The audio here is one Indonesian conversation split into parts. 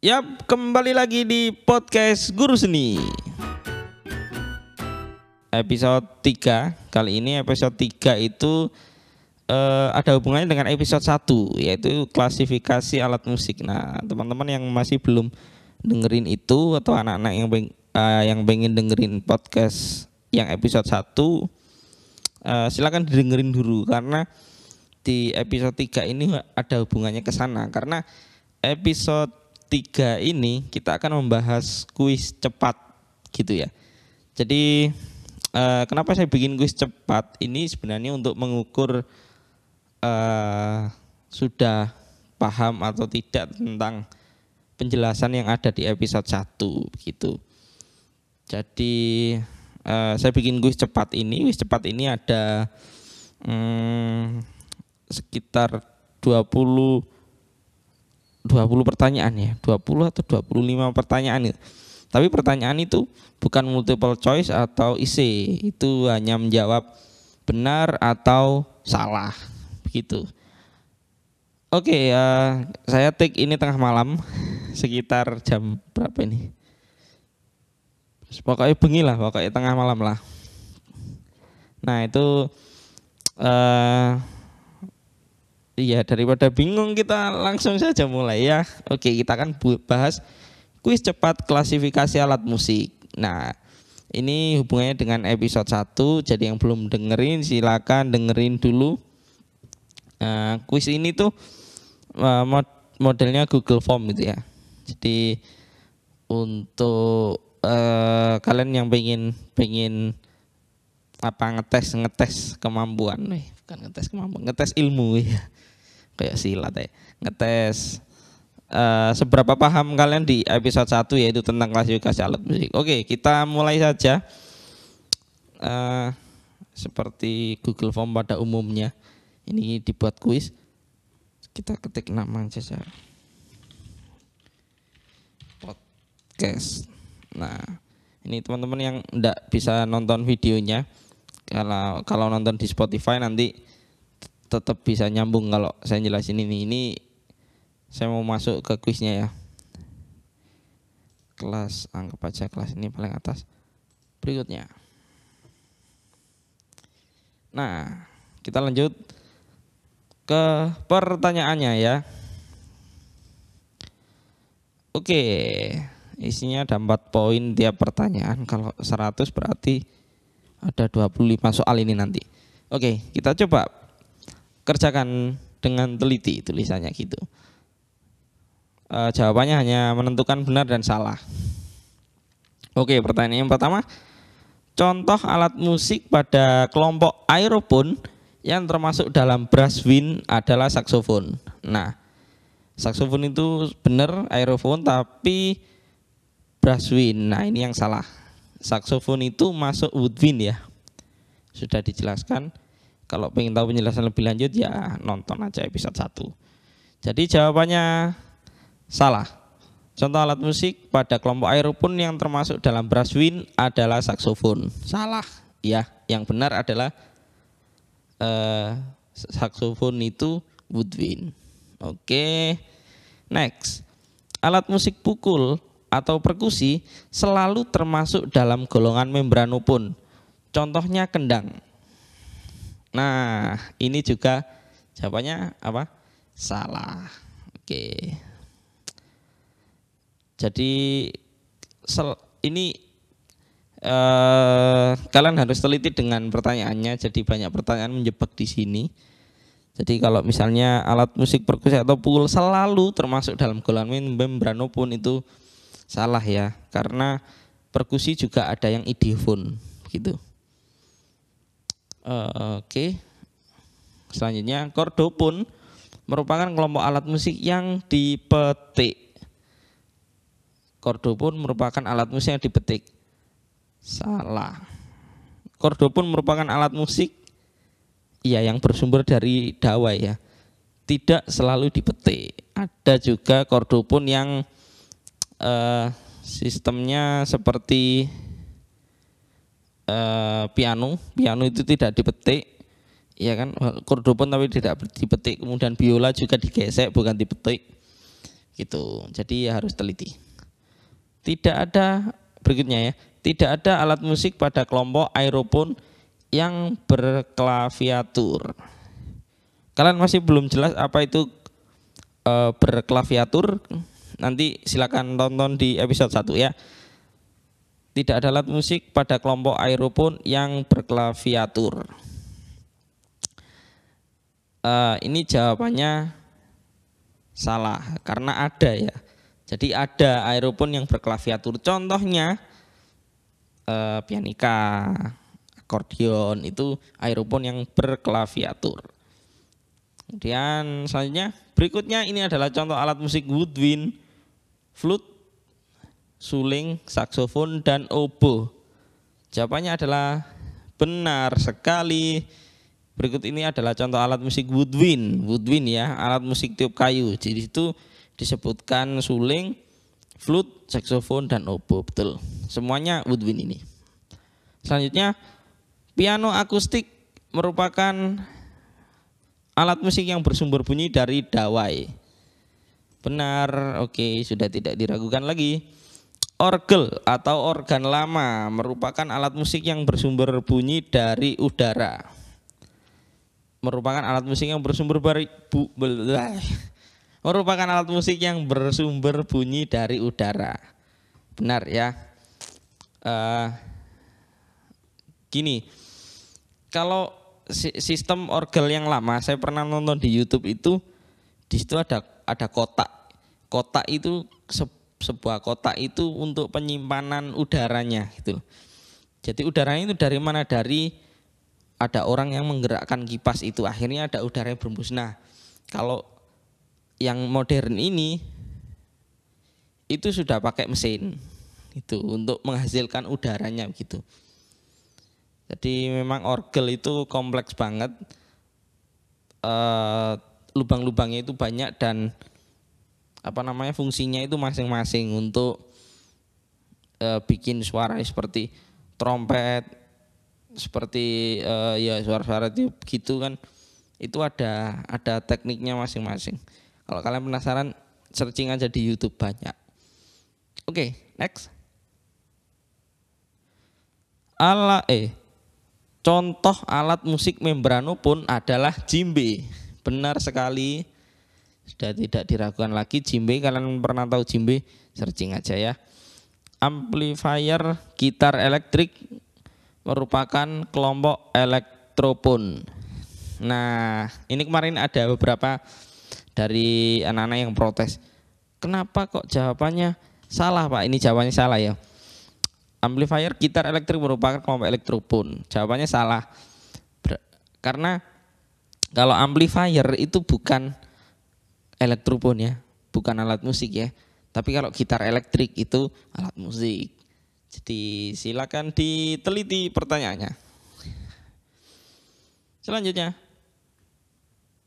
Yap, kembali lagi di podcast Guru Seni. Episode 3. Kali ini episode 3 itu eh, ada hubungannya dengan episode 1 yaitu klasifikasi alat musik. Nah, teman-teman yang masih belum dengerin itu atau anak-anak yang peng, eh, yang pengen dengerin podcast yang episode 1 eh, silakan didengerin dulu karena di episode 3 ini ada hubungannya ke sana karena episode 3 ini kita akan membahas kuis cepat gitu ya. Jadi eh, kenapa saya bikin kuis cepat ini sebenarnya untuk mengukur eh, sudah paham atau tidak tentang penjelasan yang ada di episode 1 begitu. Jadi eh, saya bikin kuis cepat ini, kuis cepat ini ada hmm, sekitar 20 20 pertanyaan ya, 20 atau 25 pertanyaan itu. Tapi pertanyaan itu bukan multiple choice atau isi, itu hanya menjawab benar atau salah begitu. Oke, ya saya take ini tengah malam sekitar jam berapa ini? Pokoknya bengi lah, pokoknya tengah malam lah. Nah itu eh Iya, daripada bingung kita langsung saja mulai ya. Oke, kita akan bahas kuis cepat klasifikasi alat musik. Nah, ini hubungannya dengan episode 1. Jadi yang belum dengerin silakan dengerin dulu. Nah, kuis ini tuh uh, modelnya Google Form gitu ya. Jadi untuk uh, kalian yang pengen pengen apa ngetes ngetes kemampuan nih bukan ngetes kemampuan ngetes ilmu ya kayak silat ya ngetes uh, seberapa paham kalian di episode 1 yaitu tentang klasifikasi alat musik. Oke, kita mulai saja. Uh, seperti Google Form pada umumnya. Ini dibuat kuis. Kita ketik nama saja. Podcast. Nah, ini teman-teman yang tidak bisa nonton videonya, kalau kalau nonton di Spotify nanti tetap bisa nyambung kalau saya jelasin ini. Ini saya mau masuk ke kuisnya ya. Kelas, anggap aja kelas ini paling atas. Berikutnya. Nah, kita lanjut ke pertanyaannya ya. Oke, isinya ada 4 poin tiap pertanyaan. Kalau 100 berarti ada 25 soal ini nanti. Oke, kita coba kerjakan dengan teliti tulisannya gitu. E, jawabannya hanya menentukan benar dan salah. Oke, pertanyaan yang pertama. Contoh alat musik pada kelompok aeropon yang termasuk dalam brass wind adalah saksofon. Nah, saksofon itu benar aerofon tapi brass wind. Nah, ini yang salah. Saksofon itu masuk woodwind ya. Sudah dijelaskan kalau pengen tahu penjelasan lebih lanjut ya nonton aja episode 1. Jadi jawabannya salah. Contoh alat musik pada kelompok aeropon yang termasuk dalam brass wind adalah saksofon. Salah. Ya, yang benar adalah eh, saksofon itu woodwind. Oke. Next. Alat musik pukul atau perkusi selalu termasuk dalam golongan membranopon. Contohnya kendang. Nah, ini juga jawabannya apa? Salah. Oke. Jadi sel, ini eh, kalian harus teliti dengan pertanyaannya. Jadi banyak pertanyaan menjebak di sini. Jadi kalau misalnya alat musik perkusi atau pukul selalu termasuk dalam golongan membranopon itu salah ya, karena perkusi juga ada yang ideofon gitu. Oke. Okay. Selanjutnya kordopun merupakan kelompok alat musik yang dipetik. Kordopun merupakan alat musik yang dipetik. Salah. Kordopun merupakan alat musik ya yang bersumber dari dawai ya. Tidak selalu dipetik. Ada juga kordopun yang uh, sistemnya seperti uh, piano, piano itu tidak dipetik, ya kan, kordopon tapi tidak dipetik, kemudian biola juga digesek bukan dipetik, Gitu. Jadi ya harus teliti. Tidak ada berikutnya ya. Tidak ada alat musik pada kelompok aeropon yang berklaviatur. Kalian masih belum jelas apa itu e, berklaviatur? Nanti silakan tonton di episode 1 ya. Tidak ada alat musik pada kelompok aeropon yang berklaviatur. E, ini jawabannya salah karena ada ya. Jadi ada aeropon yang berklaviatur. Contohnya eh, pianika, akordeon itu aeropon yang berklaviatur. Kemudian selanjutnya berikutnya ini adalah contoh alat musik woodwind, flute, suling, saksofon dan oboe. Jawabannya adalah benar sekali. Berikut ini adalah contoh alat musik woodwind. Woodwind ya, alat musik tiup kayu. Jadi itu disebutkan suling, flute, saxophone dan oboe. Betul. Semuanya woodwind ini. Selanjutnya piano akustik merupakan alat musik yang bersumber bunyi dari dawai. Benar, oke, sudah tidak diragukan lagi. Orgel atau organ lama merupakan alat musik yang bersumber bunyi dari udara merupakan alat musik yang bersumber dari bu, merupakan alat musik yang bersumber bunyi dari udara. Benar ya. Uh, gini, kalau sistem orgel yang lama, saya pernah nonton di YouTube itu, di situ ada ada kotak. Kotak itu se, sebuah kotak itu untuk penyimpanan udaranya gitu. Jadi udaranya itu dari mana? Dari ada orang yang menggerakkan kipas itu akhirnya ada udara yang berembus. Nah, kalau yang modern ini itu sudah pakai mesin itu untuk menghasilkan udaranya gitu. Jadi memang orgel itu kompleks banget. Uh, lubang-lubangnya itu banyak dan apa namanya fungsinya itu masing-masing untuk uh, bikin suara seperti trompet, seperti uh, ya suara-suara itu gitu kan itu ada ada tekniknya masing-masing. Kalau kalian penasaran searching aja di YouTube banyak. Oke, okay, next. Ala eh contoh alat musik membrano pun adalah jimbe. Benar sekali. Sudah tidak diragukan lagi jimbe kalian pernah tahu jimbe? Searching aja ya. Amplifier gitar elektrik merupakan kelompok elektropon. Nah, ini kemarin ada beberapa dari anak-anak yang protes. Kenapa kok jawabannya salah Pak? Ini jawabannya salah ya. Amplifier gitar elektrik merupakan kelompok elektropon. Jawabannya salah. Karena kalau amplifier itu bukan elektropon ya, bukan alat musik ya. Tapi kalau gitar elektrik itu alat musik. Jadi silakan diteliti pertanyaannya. Selanjutnya,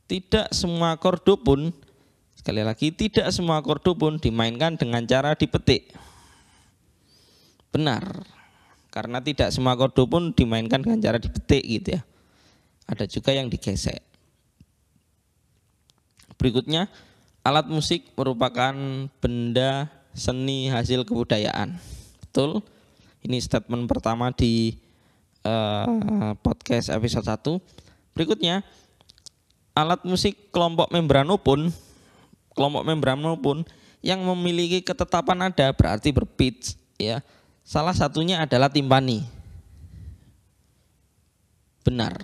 tidak semua kordo pun sekali lagi tidak semua kordo pun dimainkan dengan cara dipetik. Benar. Karena tidak semua kordo pun dimainkan dengan cara dipetik gitu ya. Ada juga yang digesek. Berikutnya, alat musik merupakan benda seni hasil kebudayaan. Betul? Ini statement pertama di uh, podcast episode 1. Berikutnya, alat musik kelompok membrano pun kelompok membrano pun yang memiliki ketetapan nada berarti berpitch ya. Salah satunya adalah timpani. Benar.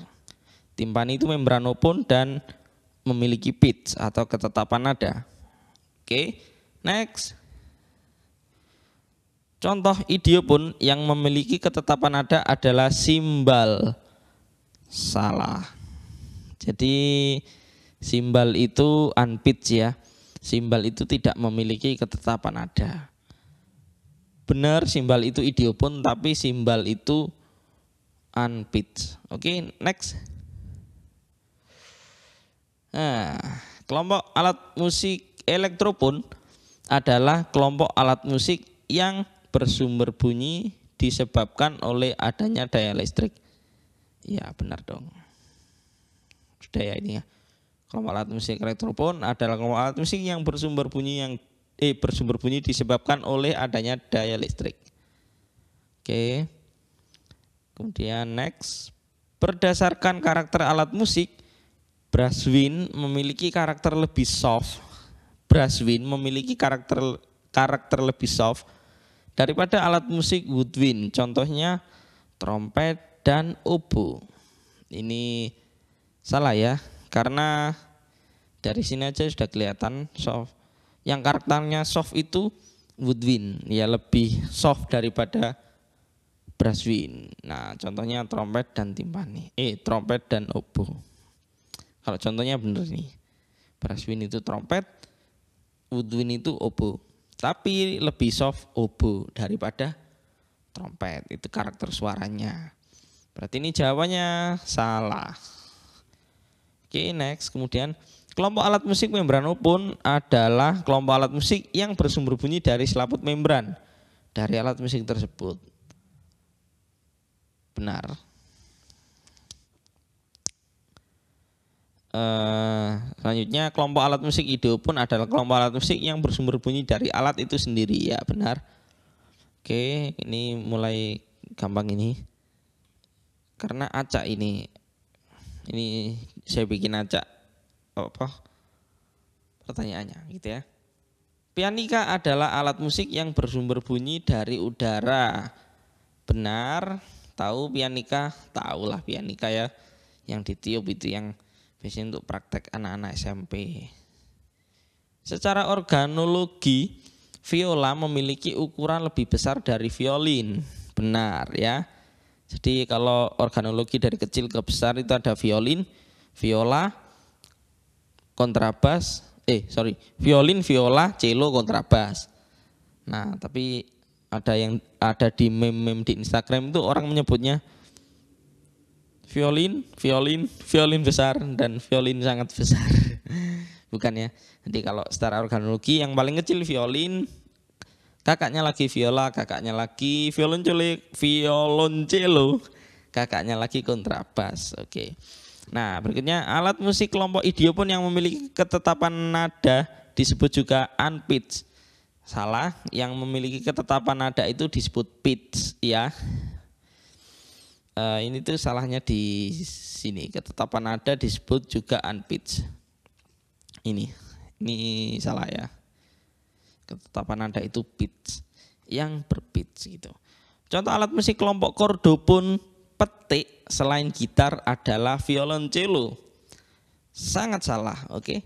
Timpani itu membrano pun dan memiliki pitch atau ketetapan nada. Oke, next. Contoh idiopun yang memiliki ketetapan nada adalah simbal. Salah. Jadi simbal itu unpitch ya. Simbal itu tidak memiliki ketetapan nada. Benar simbal itu idiopun tapi simbal itu unpitch. Oke, next. Nah, kelompok alat musik elektropon adalah kelompok alat musik yang bersumber bunyi disebabkan oleh adanya daya listrik. Ya benar dong. Sudah ya ini ya. Kelompok alat musik elektropon adalah kelompok alat musik yang bersumber bunyi yang eh bersumber bunyi disebabkan oleh adanya daya listrik. Oke. Kemudian next, berdasarkan karakter alat musik, brass wind memiliki karakter lebih soft. Brass wind memiliki karakter karakter lebih soft daripada alat musik woodwind. Contohnya trompet dan oboe. Ini salah ya, karena dari sini aja sudah kelihatan soft. Yang karakternya soft itu woodwind, ya lebih soft daripada brasswind. Nah, contohnya trompet dan timpani. Eh, trompet dan oboe. Kalau contohnya bener nih. Brasswind itu trompet, woodwind itu oboe. Tapi lebih soft oboe daripada trompet. Itu karakter suaranya. Berarti ini jawabannya salah. Oke, next. Kemudian kelompok alat musik membran open adalah kelompok alat musik yang bersumber bunyi dari selaput membran dari alat musik tersebut. Benar. Uh, selanjutnya kelompok alat musik ide pun adalah kelompok alat musik yang bersumber bunyi dari alat itu sendiri. Ya benar. Oke ini mulai gampang ini. Karena acak ini. Ini saya bikin acak apa pertanyaannya gitu ya. Pianika adalah alat musik yang bersumber bunyi dari udara. Benar. Tahu pianika? Tahulah pianika ya. Yang ditiup itu yang biasanya untuk praktek anak-anak SMP. Secara organologi, viola memiliki ukuran lebih besar dari violin. Benar ya. Jadi kalau organologi dari kecil ke besar itu ada violin, viola, kontrabas, eh sorry, violin, viola, cello, kontrabas. Nah tapi ada yang ada di meme-meme di Instagram itu orang menyebutnya violin, violin, violin besar dan violin sangat besar. Bukan ya. Nanti kalau secara organologi yang paling kecil violin, kakaknya lagi viola, kakaknya lagi violoncello, violoncello, kakaknya lagi kontrabas. Oke. Nah, berikutnya alat musik kelompok idiopon yang memiliki ketetapan nada disebut juga unpitched. Salah, yang memiliki ketetapan nada itu disebut pitch ya uh, ini tuh salahnya di sini. Ketetapan nada disebut juga unpitch. Ini ini salah ya. Ketetapan nada itu pitch yang berpitch gitu. Contoh alat musik kelompok kordopun petik selain gitar adalah violoncello sangat salah oke? Okay?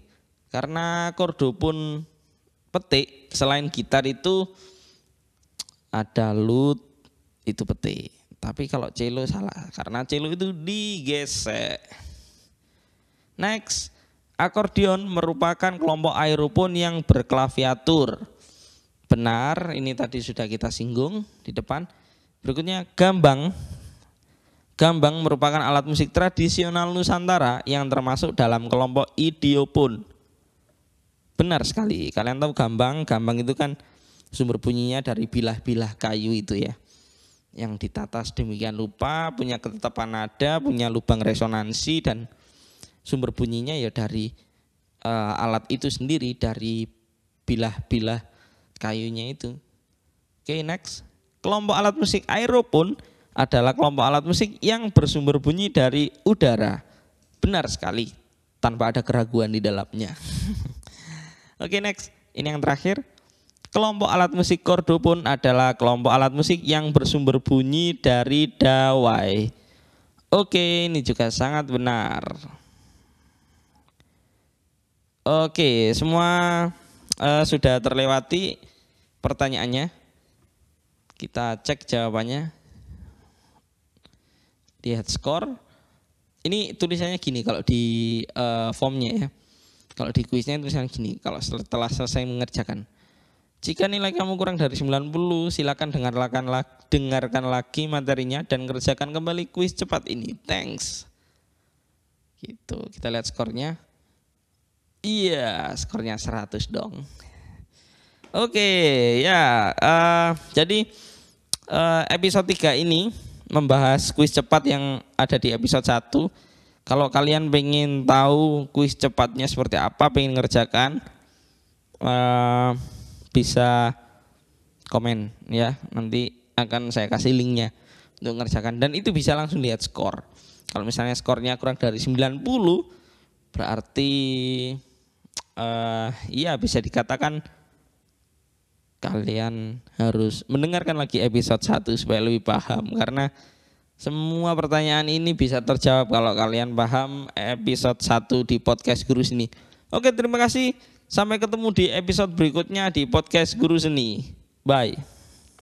karena kordopun petik selain gitar itu ada lute itu petik tapi kalau cello salah karena cello itu digesek. Next, akordeon merupakan kelompok aeropon yang berklaviatur. Benar, ini tadi sudah kita singgung di depan. Berikutnya gambang. Gambang merupakan alat musik tradisional Nusantara yang termasuk dalam kelompok idiopon. Benar sekali, kalian tahu gambang, gambang itu kan sumber bunyinya dari bilah-bilah kayu itu ya yang ditata sedemikian rupa, punya ketetapan nada, punya lubang resonansi dan sumber bunyinya ya dari uh, alat itu sendiri dari bilah-bilah kayunya itu. Oke, okay, next. Kelompok alat musik aeropon adalah kelompok alat musik yang bersumber bunyi dari udara. Benar sekali, tanpa ada keraguan di dalamnya. Oke, okay, next. Ini yang terakhir. Kelompok alat musik kordo pun adalah kelompok alat musik yang bersumber bunyi dari dawai. Oke, ini juga sangat benar. Oke, semua uh, sudah terlewati pertanyaannya. Kita cek jawabannya. Lihat skor. Ini tulisannya gini kalau di uh, formnya ya. Kalau di kuisnya tulisannya gini. Kalau setelah selesai mengerjakan jika nilai kamu kurang dari 90, silakan dengarkan, dengarkan lagi materinya dan kerjakan kembali kuis cepat ini. Thanks. Gitu, kita lihat skornya. Iya, skornya 100 dong. Oke, ya. Uh, jadi uh, episode 3 ini membahas kuis cepat yang ada di episode 1. Kalau kalian pengen tahu kuis cepatnya seperti apa, pengen ngerjakan uh, bisa komen ya. Nanti akan saya kasih linknya untuk mengerjakan dan itu bisa langsung lihat skor. Kalau misalnya skornya kurang dari 90 berarti uh, iya bisa dikatakan kalian harus mendengarkan lagi episode 1 supaya lebih paham karena semua pertanyaan ini bisa terjawab kalau kalian paham episode 1 di podcast Guru Seni. Oke, terima kasih. Sampai ketemu di episode berikutnya di podcast Guru Seni. Bye.